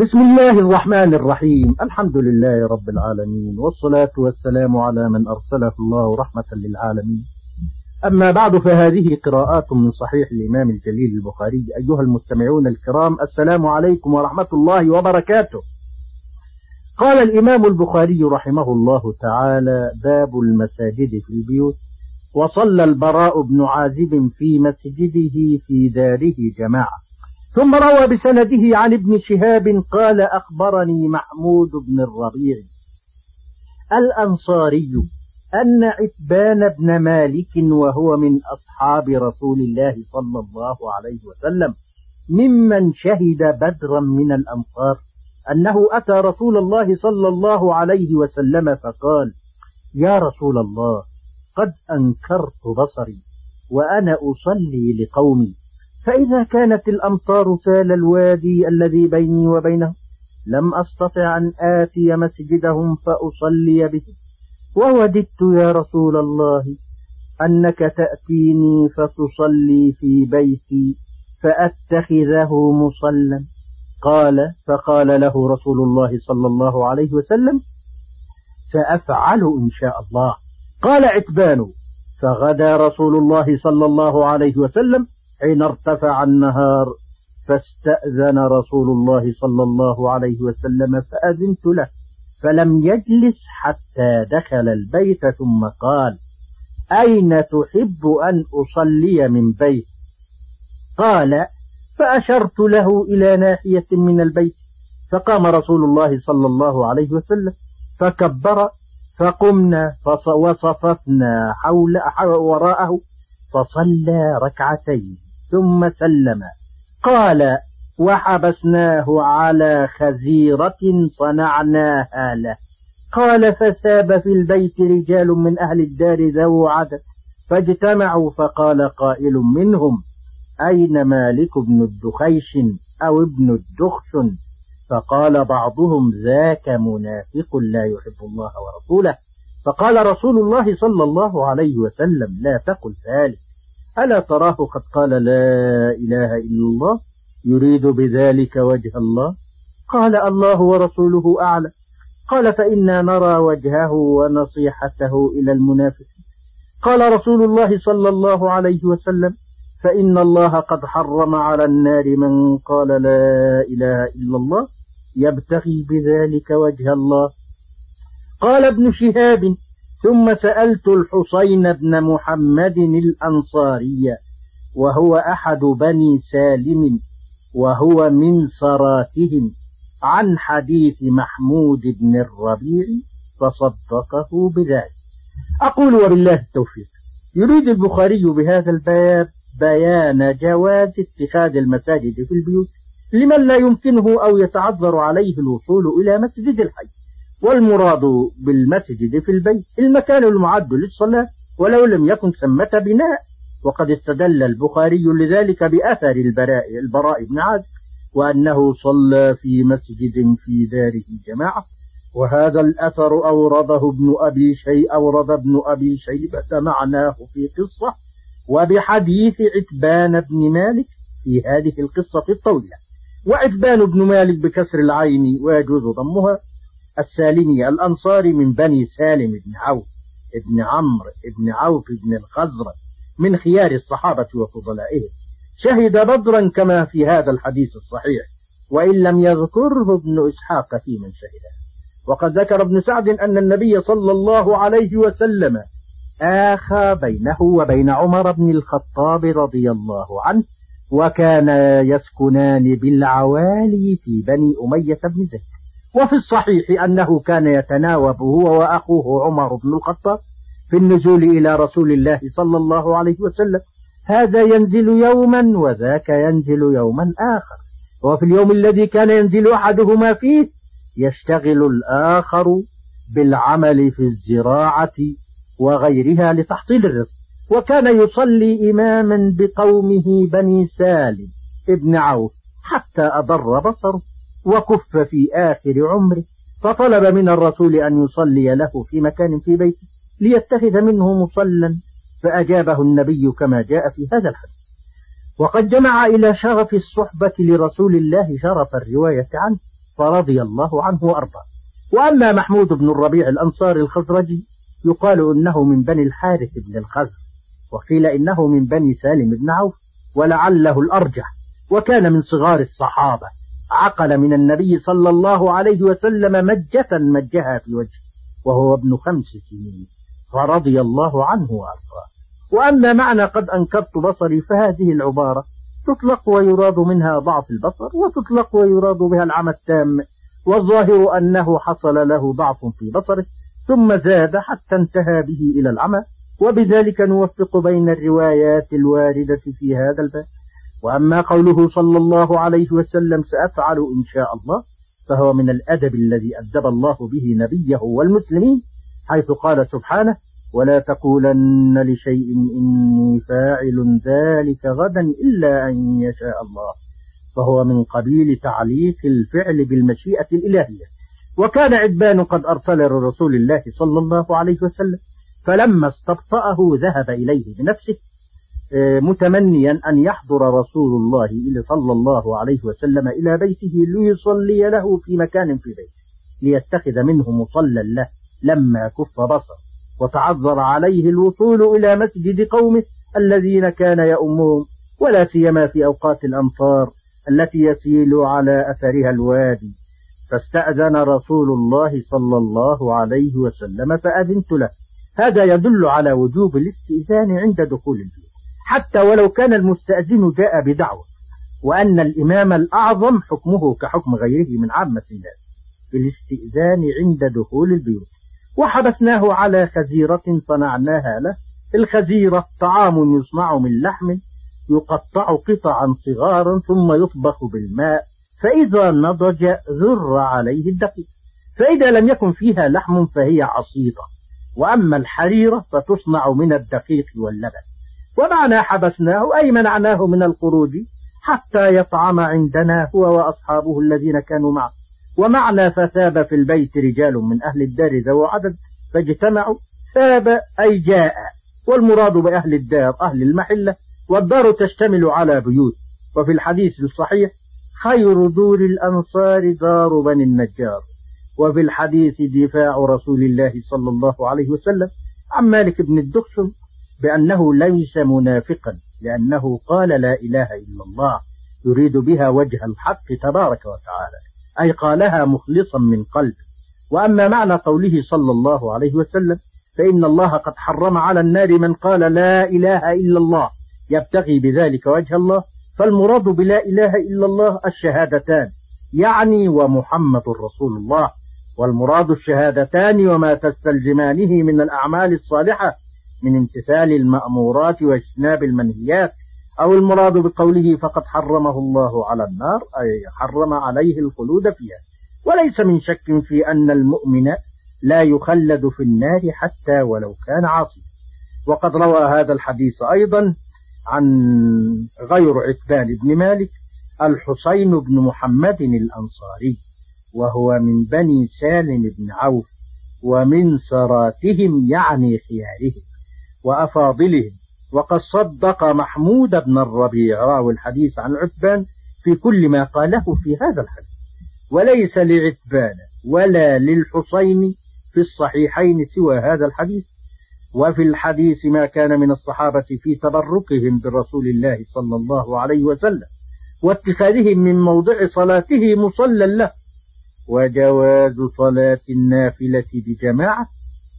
بسم الله الرحمن الرحيم. الحمد لله رب العالمين والصلاة والسلام على من أرسله الله رحمة للعالمين. أما بعد فهذه قراءات من صحيح الإمام الجليل البخاري. أيها المستمعون الكرام السلام عليكم ورحمة الله وبركاته. قال الإمام البخاري رحمه الله تعالى باب المساجد في البيوت. وصلى البراء بن عازب في مسجده في داره جماعة. ثم روى بسنده عن ابن شهاب قال أخبرني محمود بن الربيع الأنصاري أن عتبان بن مالك وهو من أصحاب رسول الله صلى الله عليه وسلم ممن شهد بدرا من الأنصار أنه أتى رسول الله صلى الله عليه وسلم فقال يا رسول الله قد أنكرت بصري وأنا أصلي لقومي. فإذا كانت الأمطار سال الوادي الذي بيني وبينهم لم أستطع أن آتي مسجدهم فأصلي به. ووددت يا رسول الله أنك تأتيني فتصلي في بيتي فأتخذه مصلا قال فقال له رسول الله صلى الله عليه وسلم سأفعل إن شاء الله. قال عتبان فغدا رسول الله صلى الله عليه وسلم حين ارتفع النهار فاستأذن رسول الله صلى الله عليه وسلم فأذنت له فلم يجلس حتى دخل البيت ثم قال أين تحب أن أصلي من بيت؟ قال فأشرت له إلى ناحية من البيت فقام رسول الله صلى الله عليه وسلم فكبر فقمنا وصففنا حول وراءه فصلى ركعتين. ثم سلم. قال وحبسناه على خزيرة صنعناها له. قال فساب في البيت رجال من أهل الدار ذو عدد فاجتمعوا فقال قائل منهم أين مالك بن الدخيش أو ابن الدخشن فقال بعضهم ذاك منافق لا يحب الله ورسوله. فقال رسول الله صلى الله عليه وسلم لا تقل ذلك. ألا تراه قد قال لا إله إلا الله يريد بذلك وجه الله؟ قال الله ورسوله أعلم قال فإنا نرى وجهه ونصيحته إلى المنافقين. قال رسول الله صلى الله عليه وسلم فإن الله قد حرم على النار من قال لا إله إلا الله يبتغي بذلك وجه الله. قال ابن شهاب ثم سألت الحسين بن محمد الأنصاري وهو أحد بني سالم وهو من صراتهم عن حديث محمود بن الربيع فصدقه بذلك. أقول وبالله التوفيق. يريد البخاري بهذا الباب بيان جواز اتخاذ المساجد في البيوت لمن لا يمكنه أو يتعذر عليه الوصول إلى مسجد الحي. والمراد بالمسجد في البيت المكان المعد للصلاة ولو لم يكن ثمة بناء. وقد استدل البخاري لذلك بأثر البراء, البراء بن عازب وأنه صلى في مسجد في داره جماعة. وهذا الأثر أورده ابن أبي شيء أورد ابن أبي شيبة معناه في قصة وبحديث عتبان بن مالك في هذه القصة الطويلة. وعتبان بن مالك بكسر العين ويجوز ضمها. السالمي الأنصاري من بني سالم بن عوف بن عمرو بن عوف بن الخزرج من خيار الصحابة وفضلائهم شهد بدرا كما في هذا الحديث الصحيح وإن لم يذكره ابن إسحاق في من شهده. وقد ذكر ابن سعد أن النبي صلى الله عليه وسلم آخى بينه وبين عمر بن الخطاب رضي الله عنه وكان يسكنان بالعوالي في بني أمية بن زيد. وفي الصحيح أنه كان يتناوب هو وأخوه عمر بن الخطاب في النزول إلى رسول الله صلى الله عليه وسلم. هذا ينزل يوما وذاك ينزل يوما آخر. وفي اليوم الذي كان ينزل أحدهما فيه يشتغل الآخر بالعمل في الزراعة وغيرها لتحصيل الرزق. وكان يصلي إماما بقومه بني سالم ابن عوف حتى أضر بصره. وكف في آخر عمره فطلب من الرسول أن يصلي له في مكان في بيته ليتخذ منه مصلا فأجابه النبي كما جاء في هذا الحديث. وقد جمع إلى شرف الصحبة لرسول الله شرف الرواية عنه فرضي الله عنه وأرضاه. وأما محمود بن الربيع الأنصاري الخزرجي يقال إنه من بني الحارث بن الخزر وقيل إنه من بني سالم بن عوف ولعله الأرجح وكان من صغار الصحابة. عقل من النبي صلى الله عليه وسلم مجة مجها في وجهه وهو ابن خمس سنين فرضي الله عنه وأرضاه. وأما معنى قد أنكرت بصري فهذه العبارة تطلق ويراد منها ضعف البصر وتطلق ويراد بها العمى التام والظاهر أنه حصل له ضعف في بصره ثم زاد حتى انتهى به إلى العمى وبذلك نوفق بين الروايات الواردة في هذا الباب. وأما قوله صلى الله عليه وسلم سأفعل إن شاء الله فهو من الأدب الذي أدب الله به نبيه والمسلمين حيث قال سبحانه ولا تقولن لشيء إني فاعل ذلك غدا إلا أن يشاء الله. فهو من قبيل تعليق الفعل بالمشيئة الإلهية. وكان عدبان قد أرسل لرسول الله صلى الله عليه وسلم فلما استبطأه ذهب إليه بنفسه متمنيا أن يحضر رسول الله صلى الله عليه وسلم إلى بيته ليصلي له في مكان في بيته ليتخذ منه مصلى له لما كف بصر وتعذر عليه الوصول إلى مسجد قومه الذين كان يؤمهم ولا سيما في أوقات الأمطار التي يسيل على أثرها الوادي. فاستأذن رسول الله صلى الله عليه وسلم فأذنت له. هذا يدل على وجوب الاستئذان عند دخول البيت. حتى ولو كان المستأذن جاء بدعوة وأن الإمام الأعظم حكمه كحكم غيره من عامة الناس في الاستئذان عند دخول البيوت. وحبسناه على خزيرة صنعناها له الخزيرة طعام يصنع من لحم يقطع قطعا صغارا ثم يطبخ بالماء فإذا نضج ذر عليه الدقيق. فإذا لم يكن فيها لحم فهي عصيدة وأما الحريرة فتصنع من الدقيق واللبن. ومعنى حبسناه أي منعناه من الخروج حتى يطعم عندنا هو وأصحابه الذين كانوا معه. ومعنى فثاب في البيت رجال من أهل الدار ذو عدد فاجتمعوا ثاب أي جاء. والمراد بأهل الدار أهل المحلة والدار تشتمل على بيوت. وفي الحديث الصحيح خير دور الأنصار دار بني النجار. وفي الحديث دفاع رسول الله صلى الله عليه وسلم عن مالك بن الدخشم بأنه ليس منافقا لأنه قال لا إله إلا الله يريد بها وجه الحق تبارك وتعالى أي قالها مخلصا من قلب. وأما معنى قوله صلى الله عليه وسلم فإن الله قد حرم على النار من قال لا إله إلا الله يبتغي بذلك وجه الله فالمراد بلا إله إلا الله الشهادتان يعني ومحمد رسول الله والمراد الشهادتان وما تستلزمانه من الأعمال الصالحة من امتثال المأمورات واجتناب المنهيات أو المراد بقوله فقد حرمه الله على النار أي حرم عليه الخلود فيها. وليس من شك في أن المؤمن لا يخلد في النار حتى ولو كان عاصيا. وقد روى هذا الحديث أيضا عن غير عتبان بن مالك الحسين بن محمد الأنصاري وهو من بني سالم بن عوف ومن سراتهم يعني خيارهم. وأفاضلهم. وقد صدق محمود بن الربيع راوي الحديث عن عتبان في كل ما قاله في هذا الحديث. وليس لعتبان ولا للحسين في الصحيحين سوى هذا الحديث. وفي الحديث ما كان من الصحابة في تبركهم برسول الله صلى الله عليه وسلم واتخاذهم من موضع صلاته مصلى له. وجواز صلاة النافلة بجماعة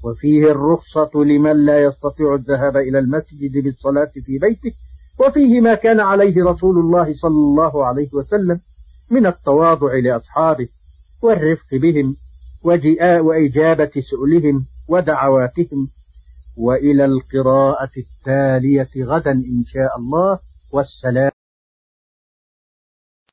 وفيه الرخصة لمن لا يستطيع الذهاب إلى المسجد بالصلاة في بيته وفيه ما كان عليه رسول الله صلى الله عليه وسلم من التواضع لأصحابه والرفق بهم وإجابة سؤلهم ودعواتهم وإلى القراءة التالية غدا إن شاء الله. والسلام